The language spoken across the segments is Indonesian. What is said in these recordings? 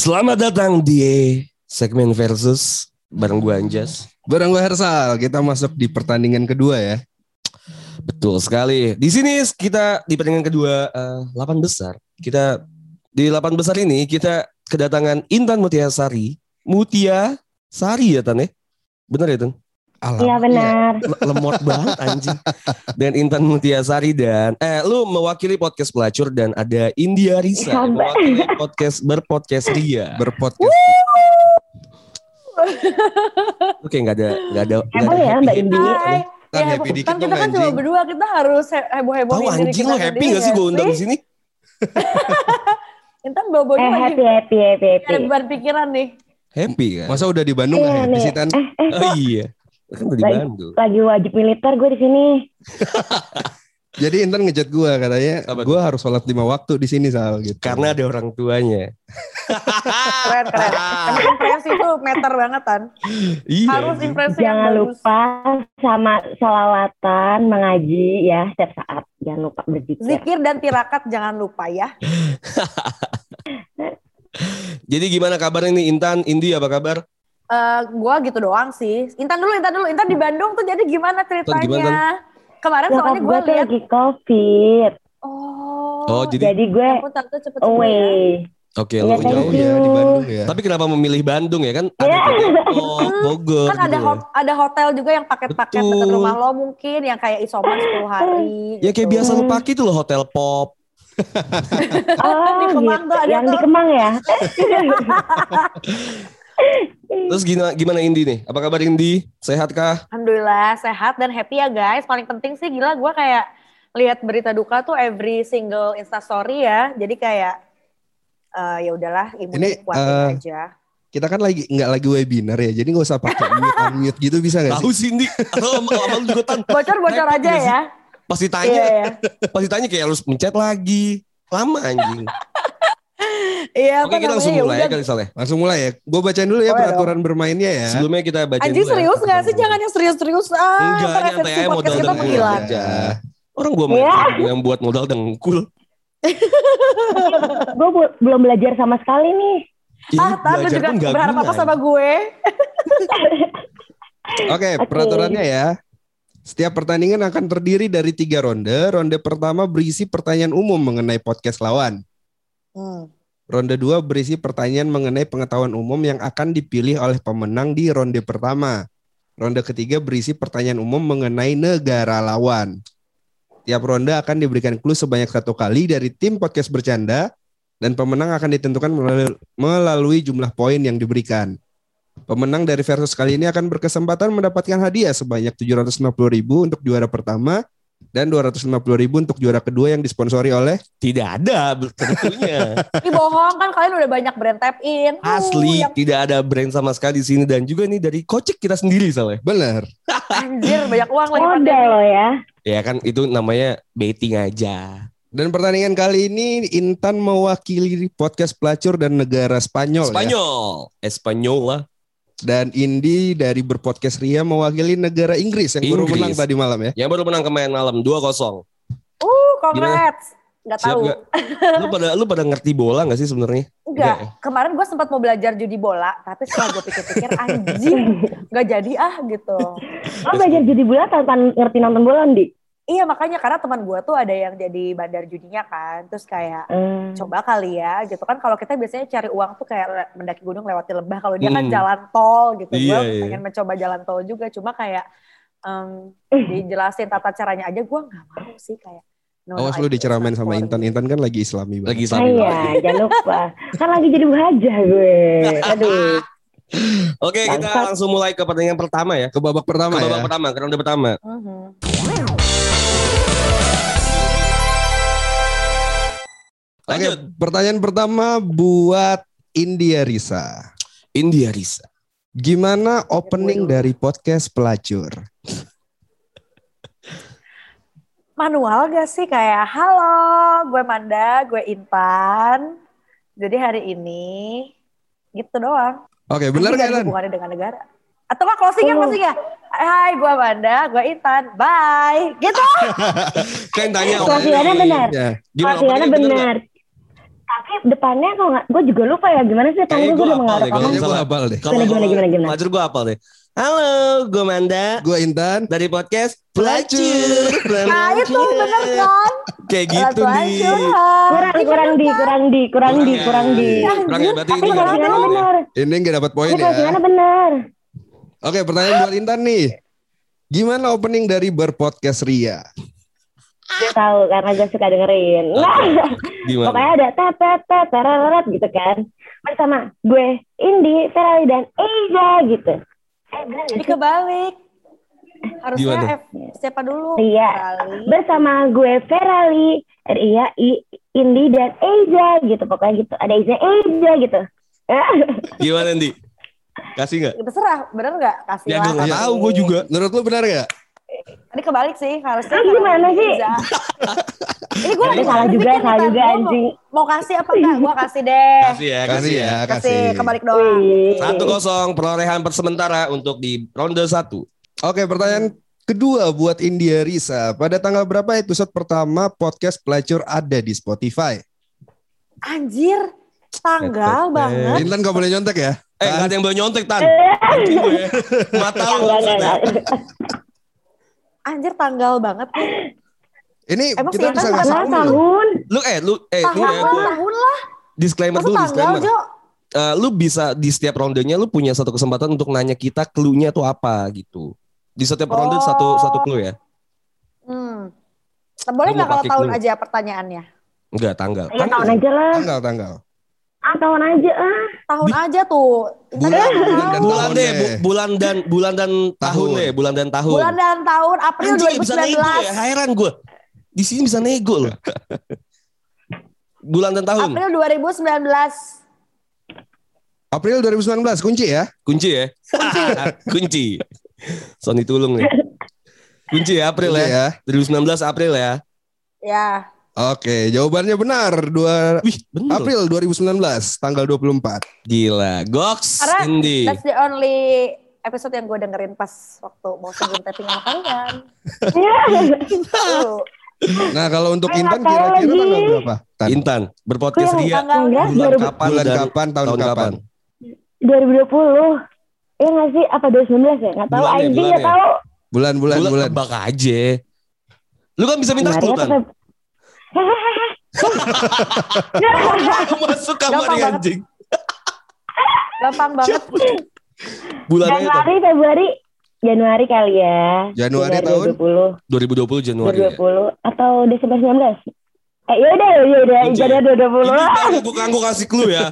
Selamat datang di segmen versus bareng gue Anjas. Barang gue Hersal, kita masuk di pertandingan kedua ya. Betul sekali. Di sini kita di pertandingan kedua eh, 8 besar. Kita di 8 besar ini kita kedatangan Intan Mutiasari. Mutia Sari ya Tan ya? Bener ya Tan? Alam. Iya benar. Le- Lemot banget anjing. Dan Intan Mutiasari dan eh lu mewakili podcast pelacur dan ada India Risa mewakili podcast berpodcast Ria. Berpodcast. Kayak nggak ada nggak ada ada ya happy Mbak happy. Indi? Kan Ya, happy heboh. dikit kan kita kan cuma berdua, kita harus he- heboh-hebohin Tahu anjing lu happy gak sih gue undang di sini? Intan bawa-bawanya Eh lagi happy happy happy ada happy. beban pikiran nih. Happy kan? Masa udah di Bandung Iya nggak happy sih Tan? Eh eh Oh iya. Kan di Lagi- Bandung. lagi wajib militer gue di sini. Jadi Intan ngechat gue katanya, gue harus sholat lima waktu di sini Sal gitu. Karena ada orang tuanya. Keren, keren. Emang impresi tuh meter banget kan. Iya. Harus yang Jangan bagus. lupa sama sholawatan mengaji ya setiap saat. Jangan lupa berzikir. Zikir dan tirakat jangan lupa ya. Jadi gimana kabarnya nih Intan, Indi apa kabar? Eh, gua gitu doang sih. Intan dulu, Intan dulu. Intan di Bandung tuh jadi gimana ceritanya? gimana, Kemarin Nyokap soalnya gue gue lihat. lagi covid. Oh. Oh, jadi Jadi gue Ya ampun, tante cepet sembuh ya. away. oke Iya, lu thank jauh ya. ya di Bandung ya. Tapi kenapa memilih Bandung ya kan? Ada Iya. Depok, Bogor Kan ada gitu. hot- ada hotel juga yang paket-paket dekat rumah lo mungkin yang kayak isoman 10 hari. Ya kayak gitu. biasa lu pakai tuh loh hotel pop. Oh Di Kemang gitu. tuh ada Yang di tuh. Kemang ya. Terus gimana gimana Indi nih? Apa kabar Indi? Sehat kah? Alhamdulillah sehat dan happy ya guys. Paling penting sih gila gue kayak lihat berita duka tuh every single instastory ya. Jadi kayak eh, ya udahlah imunnya Ini, kuatin eh, aja. Kita kan lagi nggak lagi webinar ya, jadi nggak usah pakai mute unmute gitu bisa nggak Tahu sih? Indi. Lu juga. Bocor-bocor repot aja ya. Pas ditanya, Iya ya. pas ditanya kayak harus mencet lagi. Lama anjing. Iya Oke apa kita langsung namanya, ya mulai ya kali Saleh. Langsung mulai ya. Gue bacain dulu ya Boleh peraturan bermainnya ya. Sebelumnya kita baca Anjing dulu ya. serius gak sih? Jangan yang serius-serius. Ah, Enggak, nyantai aja modal dengkul menghilang. aja. Orang gua main Iya. yang buat modal dengkul. gue bu- belum belajar sama sekali nih. Ah, belajar juga pun nggak berharap apa sama gue? Oke, Oke. peraturannya ya. Setiap pertandingan akan terdiri dari tiga ronde. Ronde pertama berisi pertanyaan umum mengenai podcast lawan. Hmm. Ronde 2 berisi pertanyaan mengenai pengetahuan umum yang akan dipilih oleh pemenang di ronde pertama. Ronde ketiga berisi pertanyaan umum mengenai negara lawan. Tiap ronde akan diberikan clue sebanyak satu kali dari tim podcast bercanda dan pemenang akan ditentukan melalui, jumlah poin yang diberikan. Pemenang dari versus kali ini akan berkesempatan mendapatkan hadiah sebanyak 750.000 untuk juara pertama dan 250.000 untuk juara kedua yang disponsori oleh Tidak ada tentunya. Ini bohong kan kalian udah banyak brand tap in. Uh, Asli yang tidak ada brand sama sekali di sini dan juga nih dari kocek kita sendiri Saleh. benar. anjir banyak uang lagi Modal pandemi. lo ya. Ya kan itu namanya baiting aja. Dan pertandingan kali ini Intan mewakili podcast pelacur dan negara Spanyol, ya. Spanyol, Espanyol lah. Dan Indi dari berpodcast Ria mewakili negara Inggris yang baru Inggris. menang tadi malam ya. Yang baru menang kemarin malam 2-0. Uh, congrats. Gak tahu. gak? Lu pada lu pada ngerti bola gak sih sebenarnya? Enggak. Enggak Kemarin gue sempat mau belajar judi bola, tapi setelah gue pikir-pikir anjing, gak jadi ah gitu. Lo belajar judi bola tanpa ngerti nonton bola, Di? Iya makanya karena teman gue tuh ada yang jadi bandar judinya kan, terus kayak Hmm. coba kali ya gitu kan kalau kita biasanya cari uang tuh kayak mendaki gunung lewati lembah kalau dia kan Hmm. jalan tol gitu Iya, gue iya. pengen mencoba jalan tol juga cuma kayak em, Eh. dijelasin tata caranya aja gue nggak mau sih kayak no, no, Awas lu diceramain sama Intan. Intan kan lagi islami banget. Lagi Islami. iya, jangan lupa. Kan lagi jadi wajah gue. Aduh. Oke, kita Bangsat. langsung mulai ke pertandingan pertama ya. Ke babak pertama Ke babak ya. pertama, ke ronde pertama. Mhm. Oke, Lanjut. pertanyaan pertama buat India Risa. India Risa. Gimana opening dari podcast pelacur? manual gak sih kayak halo gue Manda gue Intan jadi hari ini gitu doang Oke, benar nggak ada Lan? hubungannya dengan negara atau nggak closingnya Oh. closingnya Hai gue Manda gue Intan bye gitu Kan tanya Closingannya benar. Ya. Gimana Closingannya openingnya bener benar. depannya kalau nggak, gue juga lupa ya gimana sih Kayaknya depannya gue gua udah hafal mengarah deh, kalau gue hafal deh. Kalau Gimana, gimana, gimana, gimana? Pelacur gue apal deh. Halo, gue Manda Gue Intan. dari podcast Pelacur. Nah itu bener kan? Kayak gitu nih. Kurang, kurang di, kurang di, kurang di, kurang di. Kurang ya, berarti Tapi ini nggak closingannya dapat poin ya. benar. Ini nggak dapat poin ya. closingannya benar. Oke, pertanyaan buat Intan nih. Gimana opening dari berpodcast Ria? Gue tahu karena gue suka dengerin. Nah, Gimana? pokoknya ada tet tet tet gitu kan. Bersama gue, Indi, Ferali dan Eza gitu. Eh, nggak sih? kebalik. Harusnya Gimana? F, siapa dulu? Iya. Kali. bersama gue Ferali, Ria, I, Indi dan Eza gitu pokoknya gitu. Ada Eza, Eza gitu. Gimana Ndi? Kasih nggak? Ya, Terserah, bener nggak? Kasih Ya lah, gue nggak kasih. tahu, gue juga. Menurut lu benar gak? Ini kebalik sih, harusnya. Ah, gimana sih? Ini gue Ini salah juga, salah juga anjing. Mau kasih apa enggak? Gue kasih deh. Kasih ya, Kasih ya, Kasih, kasih. kebalik doang. Satu kosong perolehan per sementara untuk di ronde satu. Oke, pertanyaan kedua buat India Risa. Pada tanggal berapa episode pertama podcast pelacur ada di Spotify? Anjir, tanggal Eh, banget. Intan gak boleh nyontek ya? Eh, nggak ada yang boleh nyontek tan. Ya. Mata lu. Anjir, tanggal banget nih. Ini Emang kita bisa ngasih clue. tahun. Lu eh lu eh Tahun, lu ya tahun lah. disclaimer dulu tanggal, disclaimer. Jo? Eh, lu bisa di setiap rondenya lu punya satu kesempatan untuk nanya kita clue-nya tuh apa gitu. Di setiap ronde Oh. satu satu clue ya. Hmm. Boleh nggak kalau tahun clue? aja pertanyaannya? Enggak tanggal. Ya tahun aja lah. Tanggal, tanggal. Ah, tahun aja ah. Tahun aja tuh. Bulan, bulan, dan Bulan tahun deh, deh. bu- bulan dan bulan dan tahun Tahun. deh, bulan dan tahun. Bulan dan tahun April Anjing bisa nego ya, 2019. heran gue. Di sini bisa nego loh. bulan dan tahun. April 2019. April 2019, kunci ya? Kunci ya? Kunci. Sony tulung nih. Kunci ya April Kunci ya. 2019 April ya. Ya. Oke, jawabannya benar. Dua Wih, bener. April 2019, tanggal 24. Gila. Gox Karena Indi. that's the only episode yang gue dengerin pas waktu mau sebelum tapping sama kalian. Nah, kalau untuk Eh, Intan kira-kira tanggal berapa? Tan. Intan berpodcast Yang Ria. Tanggal Enggak, Bulan 2000 kapan Bulan dan kapan, tahun, kapan? 2020. Ya nggak sih? Apa 2019 ya? Nggak tahu. Bulan ya, Aing bulan nggak ya. tahu. Bulan, bulan, Bulan, bulan. tebak aja. Lu kan bisa minta atau kan? Masuk kamar Gampang nih, banget. anjing. Gampang banget. Bulannya itu Januari, Februari, Januari kali ya. Januari tahun? 2020, 2020 Januari ya. 2020 atau Desember 19. Eh yaudah, yaudah. Januari 2020 Ini lah. baru gue kanggo kasih clue ya.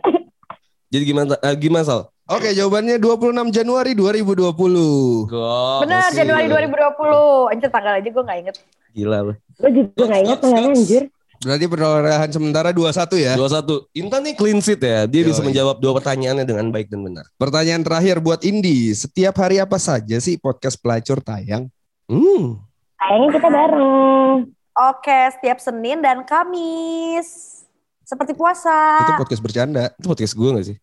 Jadi gimana eh, gimana Sal? Oke, jawabannya 26 Januari 2020. Gox. Bener, oke. Januari 2020. Anjir tanggal aja gue gak inget. Gila lu. Gue juga nggak ingat tanggalnya anjir. Berarti perolehan sementara 21 ya. 21. Intan nih clean sheet ya. Dia bisa Yoi. menjawab dua pertanyaannya dengan baik dan benar. Pertanyaan terakhir buat Indi. Setiap hari apa saja sih podcast pelacur tayang? Hmm. Kayaknya kita bareng. Oke, setiap Senin dan Kamis. Seperti puasa. Itu podcast bercanda. Itu podcast gue gak sih?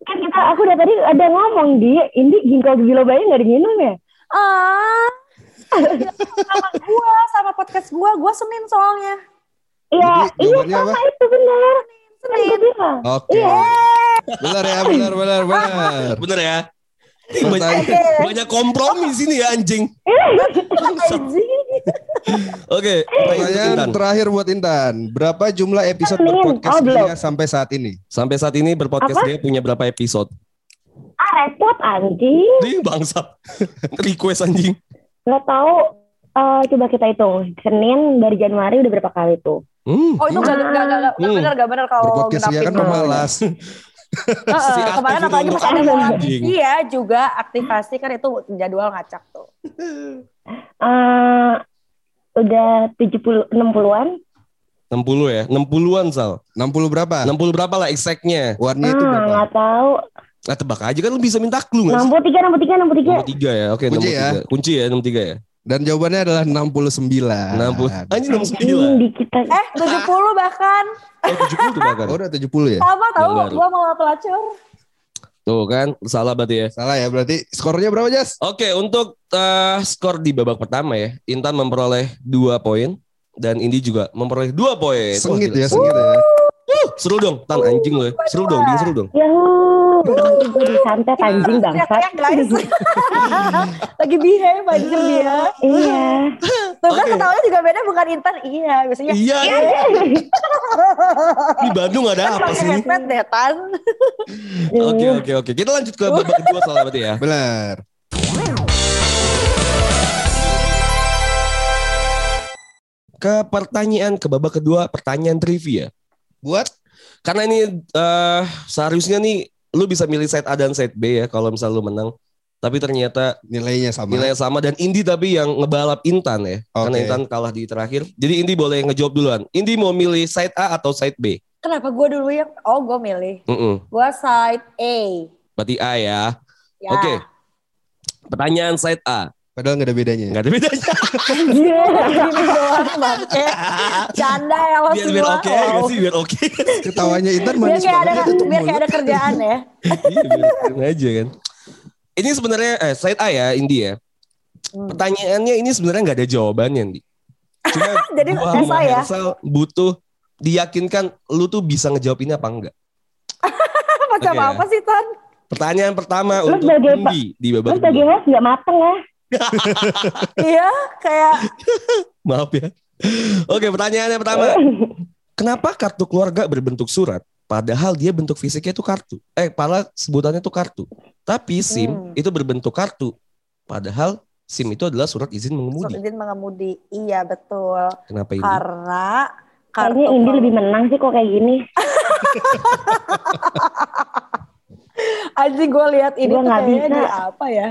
Kan kita, aku udah tadi ada ngomong di, ini ginkgo biloba nggak diminum ya? Ah, sama gua, sama podcast gua, gua Senin soalnya. Iya, iya sama apa? itu benar. Gue bilang. Oke. Iya. Benar ya, benar, benar, benar. Bener ya? Banyak, banyak kompromi di sini ya anjing. Oke, pertanyaan pertanyaan terakhir buat Intan. Berapa jumlah episode Senin. berpodcast Oh, dia sampai saat ini? Sampai saat ini berpodcast Apa? dia punya berapa episode? Ah repot anjing. Dia bangsat. Request anjing. Nggak tahu. Eh, coba kita hitung. Senin dari Januari udah berapa kali tuh? Hmm. Oh itu gak, gak, gak, gak, gak Hmm. bener, gak bener kalau Berpodcast dia kan pemalas. Heeh, Si kemarin apalagi pas ada anjing? Iya juga aktivasi kan itu jadwal ngacak tuh. Eh udah 70 60-an. 60 ya? 60-an Sal. 60 berapa? 60 berapa lah exactnya? Warnanya itu Ah, berapa? nggak tahu. Nah tebak aja kan lu bisa minta clue gak sih? 63 63 63. Nomor 3 ya. Oke, Kunci nomor ya. 3. Kunci ya, nomor 3 ya. Dan jawabannya adalah 69. 60. Anjing nomor 9. Ini di kita. Eh 70 bahkan. Oh, 70 tuh bahkan. Oh, udah 70 ya? Sama tahu gua mau pelacur. Tuh kan, salah berarti ya. Salah ya, berarti skornya berapa, Jas? Oke, untuk eh, skor di babak pertama ya, Intan memperoleh 2 poin dan Indi juga memperoleh 2 poin. Sengit gila. ya, sengit ya. Seru dong, tan anjing lo ya. Seru dong, ding seru dong. Yahoo, nanti gue disantet anjing guys. Lagi behave anjir dia. Iya. Tuh kan ketawanya juga beda bukan Intan. Iya, biasanya. Iya, di Bandung ada apa Pakai sih? headset deh, Tan. Oke oke oke. Kita lanjut ke babak kedua soalnya berarti ya. Benar. Ke pertanyaan ke babak kedua pertanyaan trivia. Buat Karena ini eh seharusnya nih lu bisa milih side A dan side B ya kalau misal lu menang. Tapi ternyata nilainya sama. nilainya sama dan Indi tapi yang ngebalap Intan ya. Karena Oke. Intan kalah di terakhir. Jadi Indi boleh ngejawab duluan. Indi mau milih side A atau side B? Kenapa gue dulu yang? Oh, gue milih. Mm-mm. Gue side A. Berarti A ya. Ya. Oke. Pertanyaan side A. Padahal nggak ada bedanya. Nggak ada bedanya. Iya. Gini doang bangke. Canda ya lo biar semua. biar oke Wow. nggak sih biar oke. Ketawanya Intan Biar manis ada banget tutup biar kayak ada kerjaan ya. Iya biar aja kan. Ini sebenarnya eh side A ya Indi ya. Hmm. Pertanyaannya ini sebenarnya nggak ada jawabannya Indi. Cuma Jadi gua biasa sama ya. Hersal butuh diyakinkan lu tuh bisa ngejawab ini apa enggak. Macam Oke. apa sih Tan? Pertanyaan pertama Lu untuk sebagai Indi di Lu babak sebagai kedua. host gak mateng ya? Iya, kayak Maaf ya. Oke, pertanyaannya pertama. Kenapa kartu keluarga berbentuk surat padahal dia bentuk fisiknya itu kartu? Eh, padahal sebutannya itu kartu. Tapi SIM Hmm. itu berbentuk kartu. Padahal SIM itu adalah surat izin surat mengemudi. izin mengemudi. Iya betul. Kenapa ini? Karena Kayaknya Indi lebih menang sih kok kayak gini. Anjing gue lihat ini Gua tuh kayaknya bisa. di apa ya?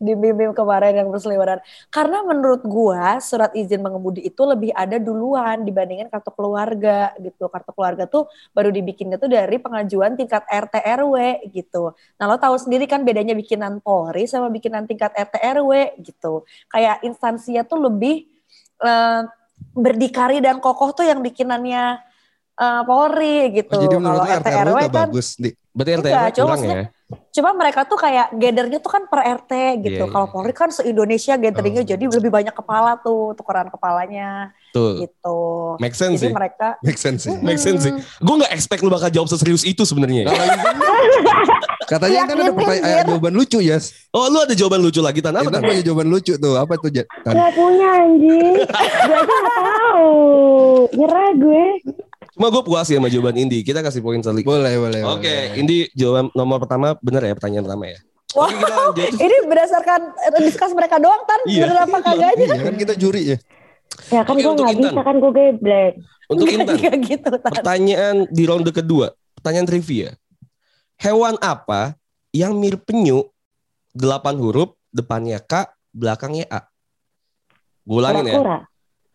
Di meme kemarin yang berseliweran. Karena menurut gua surat izin mengemudi itu lebih ada duluan dibandingin kartu keluarga gitu. Kartu keluarga tuh baru dibikinnya tuh dari pengajuan tingkat RT RW gitu. Nah lo tahu sendiri kan bedanya bikinan Polri sama bikinan tingkat RT RW gitu. Kayak instansinya tuh lebih eh, berdikari dan kokoh tuh yang bikinannya eh, Polri gitu. Oh, jadi menurut Kalau RT RW RW kan bagus. Berarti RT cuma kurang ya? Cuma mereka tuh kayak gathernya tuh kan per RT gitu. Iya, Kalau. Polri kan se-Indonesia gatheringnya Oh. jadi lebih banyak kepala tuh, tukeran kepalanya Tuh. gitu. Make sense Jadi sih. mereka Make sense sih. Make sense sih. Gue gak expect lu bakal jawab seserius itu sebenarnya. Katanya Intan ada pertanyaan Mir. jawaban lucu, Yas. Oh, lu ada jawaban lucu lagi tan apa tan? punya jawaban lucu tuh. Apa tuh, Tan? Gak punya anjing. Gue aja gak tahu. Nyerah gue. Cuma gue puas ya sama jawaban Indi. Kita kasih poin selik. Boleh, boleh. Oke, boleh. Indi jawaban nomor pertama bener ya pertanyaan pertama ya. Kita lanjut. ini berdasarkan diskus mereka doang kan Iya. bener apa kagaknya? Iya kan kita juri ya. Ya kan gue untuk gak Intan. bisa kan gue geblek. Untuk Intan, gitu. Tan. pertanyaan di ronde kedua, pertanyaan trivia. Hewan apa yang mirip penyu, delapan huruf, depannya K, belakangnya A? Gue ulangin ya.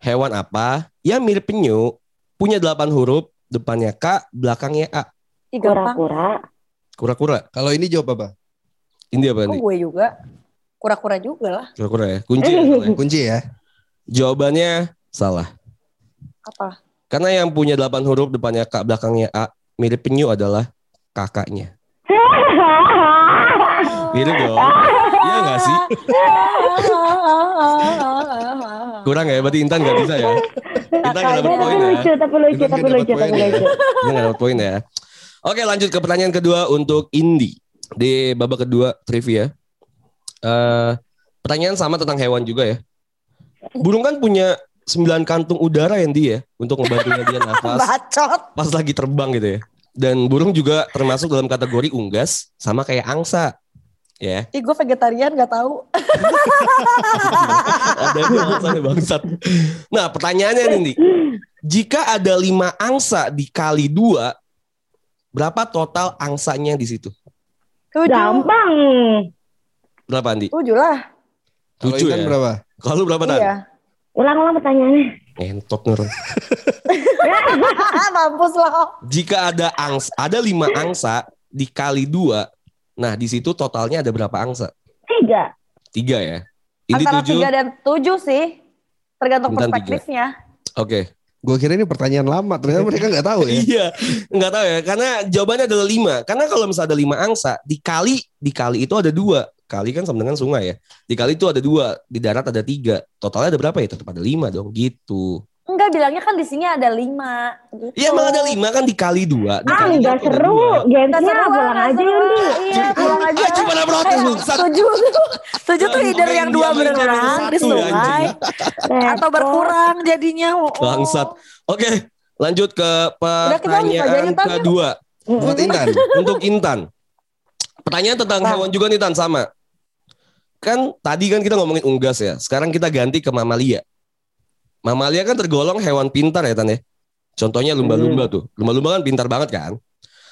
Hewan apa yang mirip penyu, punya delapan huruf, depannya K, belakangnya A? Kura-kura. Kura-kura. Kalau ini jawab apa? Ini apa Oh, nih? gue juga. Kura-kura juga lah. Kura-kura ya. Kunci ya. Kunci ya. Jawabannya salah. Apa? Karena yang punya delapan huruf, depannya K, belakangnya A, mirip penyu adalah kakaknya. Mirip dong. Gak sih? Kurang ya, berarti Intan gak bisa ya. Intan gak dapet Tapi poin ya. lucu, tapi lucu, Intan tapi nggak lucu, tapi poin ya. lucu. Intan gak dapet poin ya. Oke lanjut ke pertanyaan kedua untuk Indi. Di babak kedua trivia. Eh pertanyaan sama tentang hewan juga ya. Burung kan punya 9 kantung udara yang dia untuk ngebantunya dia nafas Bacot. pas lagi terbang gitu ya. Dan burung juga termasuk dalam kategori unggas sama kayak angsa. Ya, Ih, gue vegetarian gak tahu. ada nih bangsat. Nah, pertanyaannya nih. Jika ada lima angsa dikali dua, berapa total angsanya di situ? Tujuh. Gampang. Berapa, Andi? Tujuh lah. Tujuh ya? berapa? Kalau berapa, Tan? Iya. Ulang-ulang pertanyaannya. Entot nurun. Mampus lo. Jika ada angsa, ada lima angsa dikali dua, nah di situ totalnya ada berapa angsa? Tiga. Tiga ya. Indi Antara tujuh. tiga dan tujuh sih. Tergantung perspektifnya. Oke. Gue kira ini pertanyaan lama. Ternyata mereka nggak tahu ya. Iya, nggak tahu ya. Karena jawabannya adalah lima. Karena kalau misalnya ada lima angsa, dikali dikali itu ada dua. Kali kan sama dengan sungai ya. Dikali itu ada dua. Di darat ada tiga. Totalnya ada berapa ya? Tetap ada lima dong. Gitu. Enggak bilangnya kan di sini ada lima. Gitu. Iya emang ada lima kan dikali dua. Ah, Dikali nggak satu ada seru. dua. Nggak Gamesnya seru, pulang nggak aja. Iya, pulang aja. Ah, cuma ada protes, Kayak bangsat. Tujuh, tujuh tuh either yang dua satu di sungai anjing. atau berkurang jadinya. Oh. Bangsat. Oke, lanjut ke pertanyaan kedua Buat Intan. untuk Intan. Pertanyaan tentang hewan juga nih Tan sama. Kan tadi kan kita ngomongin unggas ya. Sekarang kita ganti ke mamalia. Mamalia kan tergolong hewan pintar ya Tan ya. Contohnya lumba-lumba tuh. Lumba-lumba kan pintar banget kan.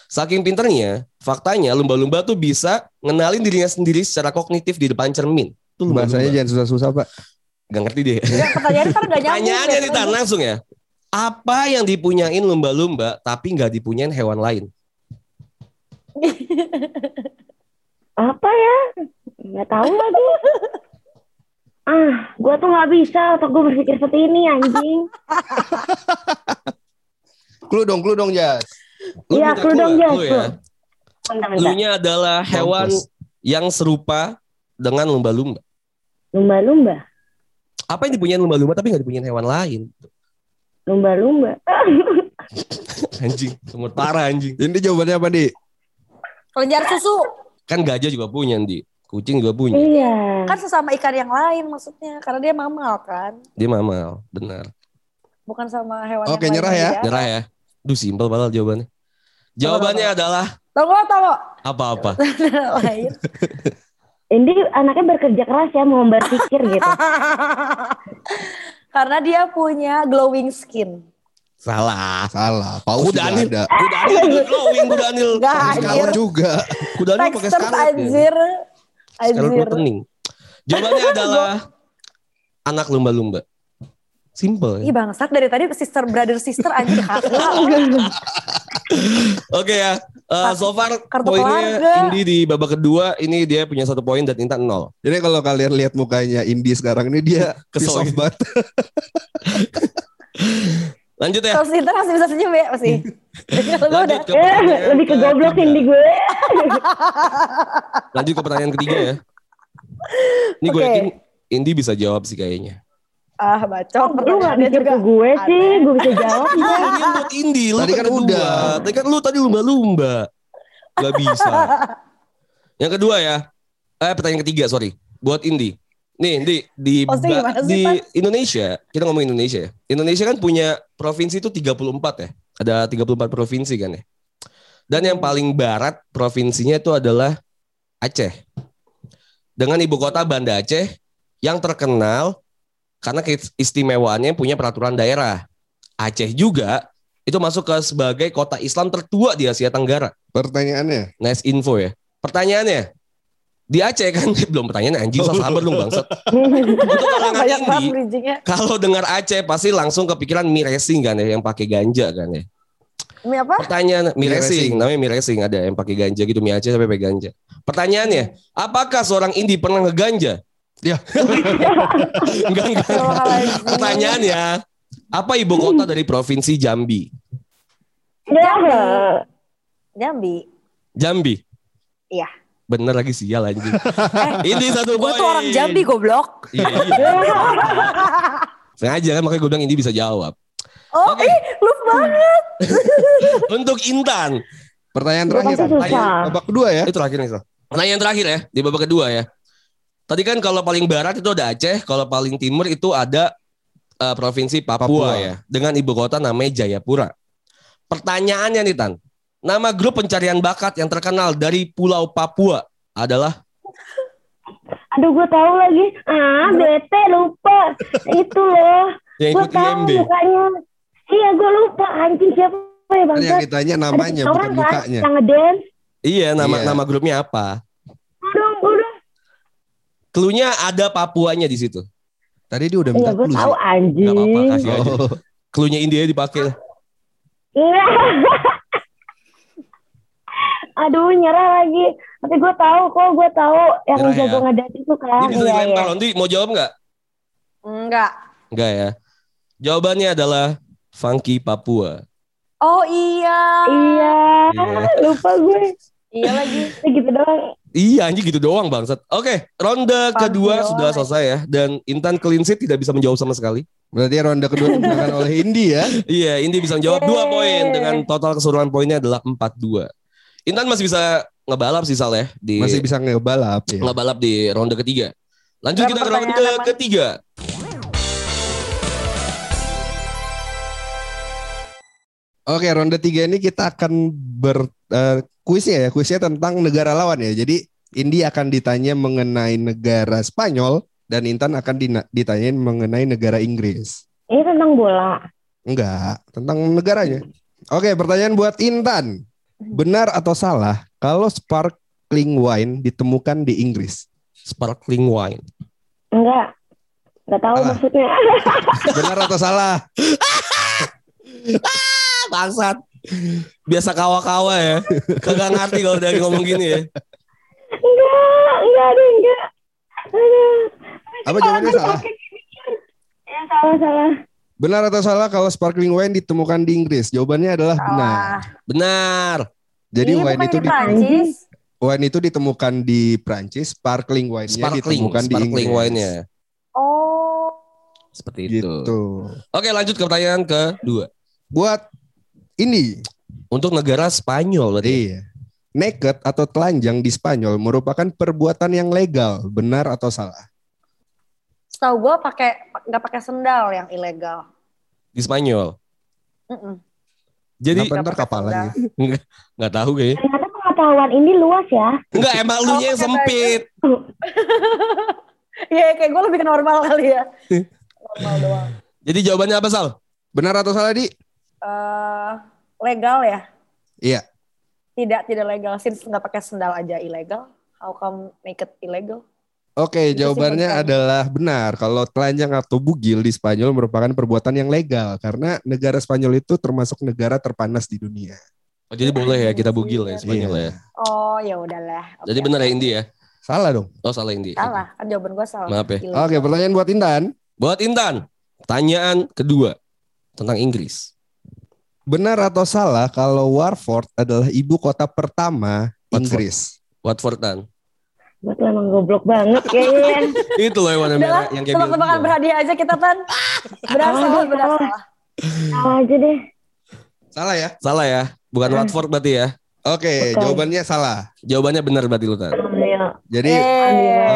Saking pintarnya, faktanya lumba-lumba tuh bisa ngenalin dirinya sendiri secara kognitif di depan cermin. Itu lumba-lumba. Bahasanya jangan susah-susah, Pak. Gak ngerti deh. Ya, pertanyaannya kan nyambung. Pertanyaannya ya. nih Tan langsung ya. Apa yang dipunyain lumba-lumba tapi nggak dipunyain hewan lain? Apa ya? Nggak tahu lagi. Ah, gua tuh nggak bisa atau gue berpikir seperti ini anjing. Clue dong, clue dong, Jas. Iya, clue dong, Jas, clue ya. Clue-nya adalah hewan Mampus. yang serupa dengan lumba-lumba. Lumba-lumba. Apa yang dipunyain lumba-lumba tapi nggak dipunyain hewan lain? Lumba-lumba. Anjing, semut parah anjing. Ini jawabannya apa, Di? Kelenjar susu Kan gajah juga punya, Di. Kucing juga punya. iya. kan sesama ikan yang lain maksudnya karena dia mamal kan, Dia mamal, benar. bukan sama hewan Oke, yang nyerah lain ya. aja. Nyerah ya. Duh, simpel padahal jawabannya. Jawabannya adalah Tunggu, tunggu. apa-apa. lain. Ini anaknya bekerja keras ya mau berpikir gitu. Karena dia punya glowing skin. Salah. Salah. Paus Kuda juga Anil. ada. Kuda Anil glowing, Kuda Anil. Anjir. Kalor juga. Kuda Anil pakai scarlet. ya. Scarlet. Lightning. Jawabannya adalah anak lumba-lumba. Simple ya. Ih bangsat dari tadi sister brother sister anjir kakak. Oke ya. Eh, so far Kartu poinnya keluarga. Indi di babak kedua ini dia punya satu poin dan Intan nol. Jadi kalau kalian lihat mukanya Indi sekarang ini dia Kesel banget. Lanjut ya. Kalau Sinta masih bisa senyum ya masih. Udah ke Eh, lebih ke goblok ketiga. di gue. Lanjut ke pertanyaan ketiga ya. Ini gue yakin Indi bisa jawab sih kayaknya. ah bacot Lu gak mikir juga. ke gue sih, gue bisa jawab. Ini yang buat Indi, lu Tadi kan udah. Tadi kan lu tadi lumba-lumba. Gak bisa. Yang kedua ya. Eh pertanyaan ketiga, sorry. Buat Indi. Nih, di di sih, di Pan? Indonesia, kita ngomong Indonesia ya. Indonesia kan punya provinsi itu 34 ya. Ada 34 provinsi kan ya. Dan yang paling barat provinsinya itu adalah Aceh. Dengan ibu kota Banda Aceh yang terkenal karena keistimewaannya punya peraturan daerah. Aceh juga itu masuk ke sebagai kota Islam tertua di Asia Tenggara. Pertanyaannya. Nice info ya. Pertanyaannya, di Aceh kan belum pertanyaan anjing usah sabar dong bangsat. Untuk kalangan Indi, kalau dengar Aceh pasti langsung kepikiran mie racing kan ya yang pakai ganja kan ya. Ini apa? Pertanyaan mie Mie racing, racing. namanya mie racing ada yang pakai ganja gitu mie Aceh tapi pakai ganja. Pertanyaannya, apakah seorang Indi pernah ngeganja? Ya. enggak enggak. Pertanyaannya, apa ibu kota dari provinsi Jambi? Ya. Jambi. Jambi. Iya. Bener lagi sial anjing. Ini satu Gue poin. tuh orang Jambi goblok. Iya, iya. Sengaja kan makanya gue bilang ini bisa jawab. Oh, Oke. ih, lu banget. Untuk Intan. Pertanyaan terakhir. Pertanyaan babak kedua ya. Itu terakhir nih. Sal. Pertanyaan terakhir ya di babak kedua ya. Tadi kan kalau paling barat itu ada Aceh, kalau paling timur itu ada eh, provinsi Papua, Papua. ya, dengan ibu kota namanya Jayapura. Pertanyaannya nih Tan, nama grup pencarian bakat yang terkenal dari Pulau Papua adalah Aduh, gue tahu lagi. Ah, bete lupa. Itu loh. yang Gue ikut tahu IMB. mukanya. Iya, gue lupa. Anjing siapa ya bangsa? yang ditanya namanya bukan kan mukanya. yang ngedance. Iya, nama Iya. nama grupnya apa? Udah, udah. Cluenya ada Papuanya di situ. Tadi dia udah Iya, minta gue clue tahu sih. anjing. Gak apa-apa, kasih aja. Oh. Cluenya India dipakai. Iya. Aduh, nyerah lagi. Tapi gue tahu kok, gue tahu yang Nyerah jago ya? ngedance itu kan. Ini bisa Iya, dilempar. iya. Nanti mau jawab nggak? Enggak. Enggak ya. Jawabannya adalah Funky Papua. Oh iya. Iya, Iya. lupa gue. Iya lagi. Ya gitu doang. Iya anjing gitu doang bangsat. Oke, ronde Funky kedua doang. sudah selesai ya dan Intan clean sheet tidak bisa menjawab sama sekali. Berarti ronde kedua dimenangkan oleh Indi ya. Iya, Indi bisa menjawab dua poin dengan total keseluruhan poinnya adalah 4-2. Intan masih bisa ngebalap sih Sal ya di Masih bisa ngebalap ya. ngebalap di ronde ketiga. Lanjut Berapa kita ke ronde ketiga. Oke, ronde tiga ini kita akan ber eh, kuisnya ya, kuisnya tentang negara lawan ya. Jadi Indi akan ditanya mengenai negara Spanyol dan Intan akan ditanyain mengenai negara Inggris. Ini tentang bola. Enggak, tentang negaranya. Oke, pertanyaan buat Intan. Benar atau salah kalau sparkling wine ditemukan di Inggris? Sparkling wine. Enggak. Enggak tahu Salah. maksudnya. Benar atau salah? Ah, bangsat. Biasa kawa-kawa ya. Kagak ngerti kalau udah ngomong gini ya. enggak, enggak ada enggak. Aduh. Apa jawabannya salah? Ya salah salah. Benar atau salah kalau sparkling wine ditemukan di Inggris? Jawabannya adalah benar. Salah. Benar. Jadi Ini wine itu di di, Prancis. wine itu ditemukan di Prancis, sparkling wine-nya Sparkling, ditemukan di sparkling Inggris. wine-nya. Oh. Seperti itu. Gitu. Oke, lanjut ke pertanyaan kedua. Buat ini, Untuk negara Spanyol berarti. iya. Naked atau telanjang di Spanyol merupakan perbuatan yang legal, benar atau salah? Setahu gue pakai nggak pakai sendal yang ilegal. Di Spanyol. Mm-mm. Jadi Kenapa ntar pakai kapalan ya? nggak tahu kayaknya. Ternyata pengetahuan ini luas ya. Enggak, emang lu yang pakai sempit. Iya kayak gue lebih ke normal kali ya. Normal doang. Jadi jawabannya apa, Sal? Benar atau salah, Di? Eh, legal ya? Iya. Tidak tidak legal. Since nggak pakai sendal aja ilegal. How come make it illegal? Oke, Itu sih jawabannya bukan. adalah benar. Kalau telanjang atau bugil di Spanyol merupakan perbuatan yang legal karena negara Spanyol itu termasuk negara terpanas di dunia. Oh, jadi boleh ya kita bugil ya Iya. Spanyol ya. Oh ya udahlah. Oke, Jadi benar ya Indi ya? Salah dong. Oh, salah Indi. Salah kan jawaban gue salah. Maaf ya. Oke, pertanyaan buat Intan. Buat Intan, pertanyaan kedua tentang Inggris. Benar atau salah kalau Warford adalah ibu kota pertama Watford. Inggris? Watford. Gue tuh emang goblok banget kayaknya. Itu loh yang warna merah yang kayak tebak-tebakan biru. berhadiah aja kita tan. Benar Ah, salah, dia benar salah. aja deh. Salah ya? Salah ya, bukan Hmm. Watford berarti ya. Oke, Bukan. jawabannya salah. Jawabannya benar berarti lu Tan. Jadi Eh,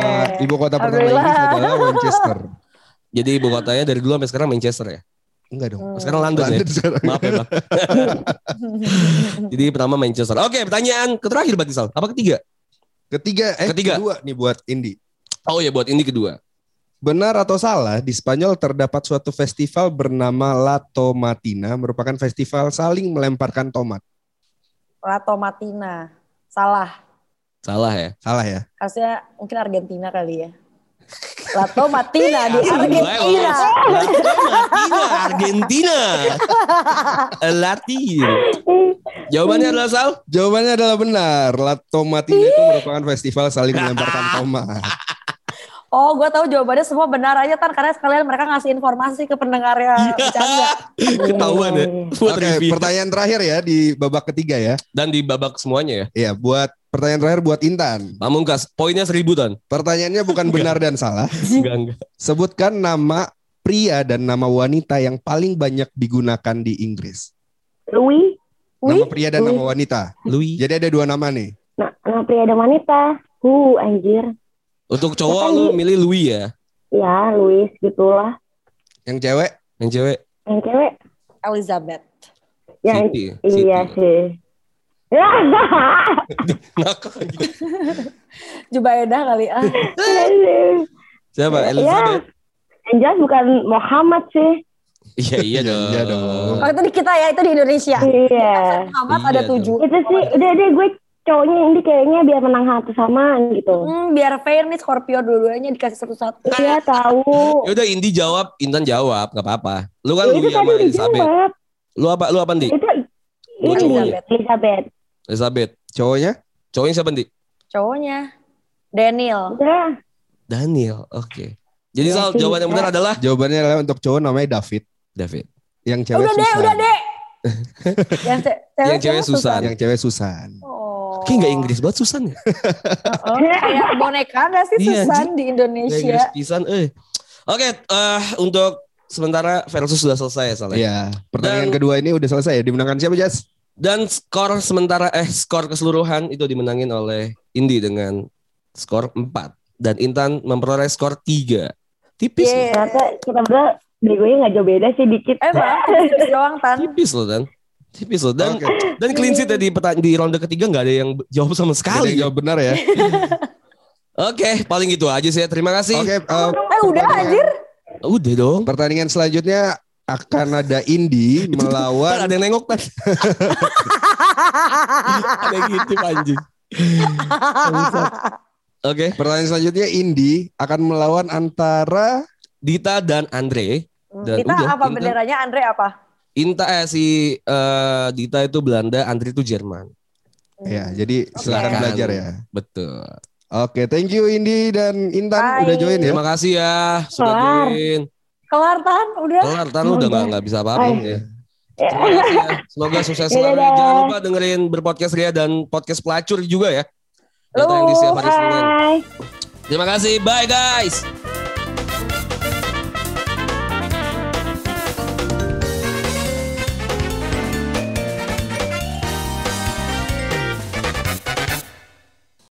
eh, ibu kota pertama. Inggris adalah Manchester. Jadi ibu kotanya dari dulu sampai sekarang Manchester ya. Enggak dong. Hmm. Sekarang London, ya. Sekarang. Maaf ya bang. Jadi pertama Manchester. Oke, pertanyaan terakhir berarti Sal. Apa ketiga? Ketiga, eh Ketiga. kedua nih buat Indi. Oh ya buat ini kedua. Benar atau salah, di Spanyol terdapat suatu festival bernama La Tomatina, merupakan festival saling melemparkan tomat. Lato Matina. Salah. Salah ya. Salah ya? Harusnya mungkin Argentina kali ya. Lato Matina di Argentina. Latina, Argentina. Latin. Jawabannya adalah Sal. Jawabannya adalah benar. La Tomatina itu merupakan festival saling melemparkan tomat. Oh, gue tahu jawabannya semua benar aja tan karena sekalian mereka ngasih informasi ke pendengarnya bercanda. Ketahuan ya. Oke, review. pertanyaan terakhir ya di babak ketiga ya. Dan di babak semuanya ya. Iya, buat pertanyaan terakhir buat Intan. Pamungkas, poinnya seributan. Pertanyaannya bukan benar dan salah. Enggak, enggak. Sebutkan nama pria dan nama wanita yang paling banyak digunakan di Inggris. Louis. Nama pria dan nama wanita. Louis. Jadi ada dua nama nih. Nah, nah pria dan wanita. Hu, anjir. Untuk cowok Siapa lu nih? milih Louis ya. Ya, Louis gitulah. Yang cewek Yang cewek Yang cewek. Elizabeth. Yang Siti. iya sih. Ya. Lagi. Jubaedah kali ah. Siapa? Ya. Elizabeth. Yang jelas bukan Muhammad sih. Iya iya dong. Iya dong. Oh, itu di kita ya, itu di Indonesia. Iya. Muhammad Iya ada dong. tujuh. Itu sih udah deh gue cowoknya ini kayaknya biar menang satu sama gitu. Hmm, biar fair nih Scorpio dua-duanya dikasih satu-satu. Iya tahu. Ya udah Indi jawab, Intan jawab, nggak apa-apa. Lu kan Ya, sama tadi Elizabeth. Lu apa? Lu apa Indi? Itu Lu ini cowoknya. Elizabeth. Elizabeth. cowoknya Cowoknya siapa Indi? Cowoknya Daniel. Udah. Daniel. Oke. Jadi Ya, Sal, jawaban yang benar adalah jawabannya adalah untuk cowok namanya David. David. Yang cewek udah deh, Susan. udah deh. yang, ce- Yang cewek Susan. Yang cewek Susan. Oh. Kayak nggak Inggris banget Susan ya? Oh, kayak boneka gak sih Iya, Susan di Indonesia? Inggris pisan. Eh. Oke, eh, untuk sementara versus sudah selesai soalnya. Iya. Pertandingan Dan- kedua ini udah selesai ya. Dimenangkan siapa Jas? Dan skor sementara eh skor keseluruhan itu dimenangin oleh Indi dengan skor 4 dan Intan memperoleh skor 3. Tipis. Yeay. Ternyata kita berdua begonya nggak jauh beda sih dikit. Emang tipis doang tan. Tipis loh Dan. Tipis loh dan Oke. dan clean sheet ya di di ronde ketiga nggak ada yang jawab sama Ada sekali. yang jawab benar ya. Oke, paling gitu aja sih. ya. Terima kasih. Oke. eh, Eh udah anjir. Udah dong. pertandingan selanjutnya akan ada Indi melawan ada yang nengok kan. ada yang ngintip anjing. Oke, pertandingan selanjutnya Indi akan melawan antara Dita dan Andre. Dan Kita udah, apa Intan. benderanya Andre apa? Inta eh, si eh, Dita itu Belanda, Andre itu Jerman. ya jadi silakan Silakan. belajar ya. Betul. Oke, thank you Indi dan Intan Bye. udah join ya. Terima kasih ya sudah Kelar. join. Kelar tan udah. Kelar, Tan, lu udah nggak nggak bisa apa-apa. Ya. Ya. Ya. Semoga sukses Dadah. selalu. Jangan lupa dengerin berpodcast Ria dan podcast pelacur juga ya. Datang di setiap hari Senin. Terima kasih. Bye guys.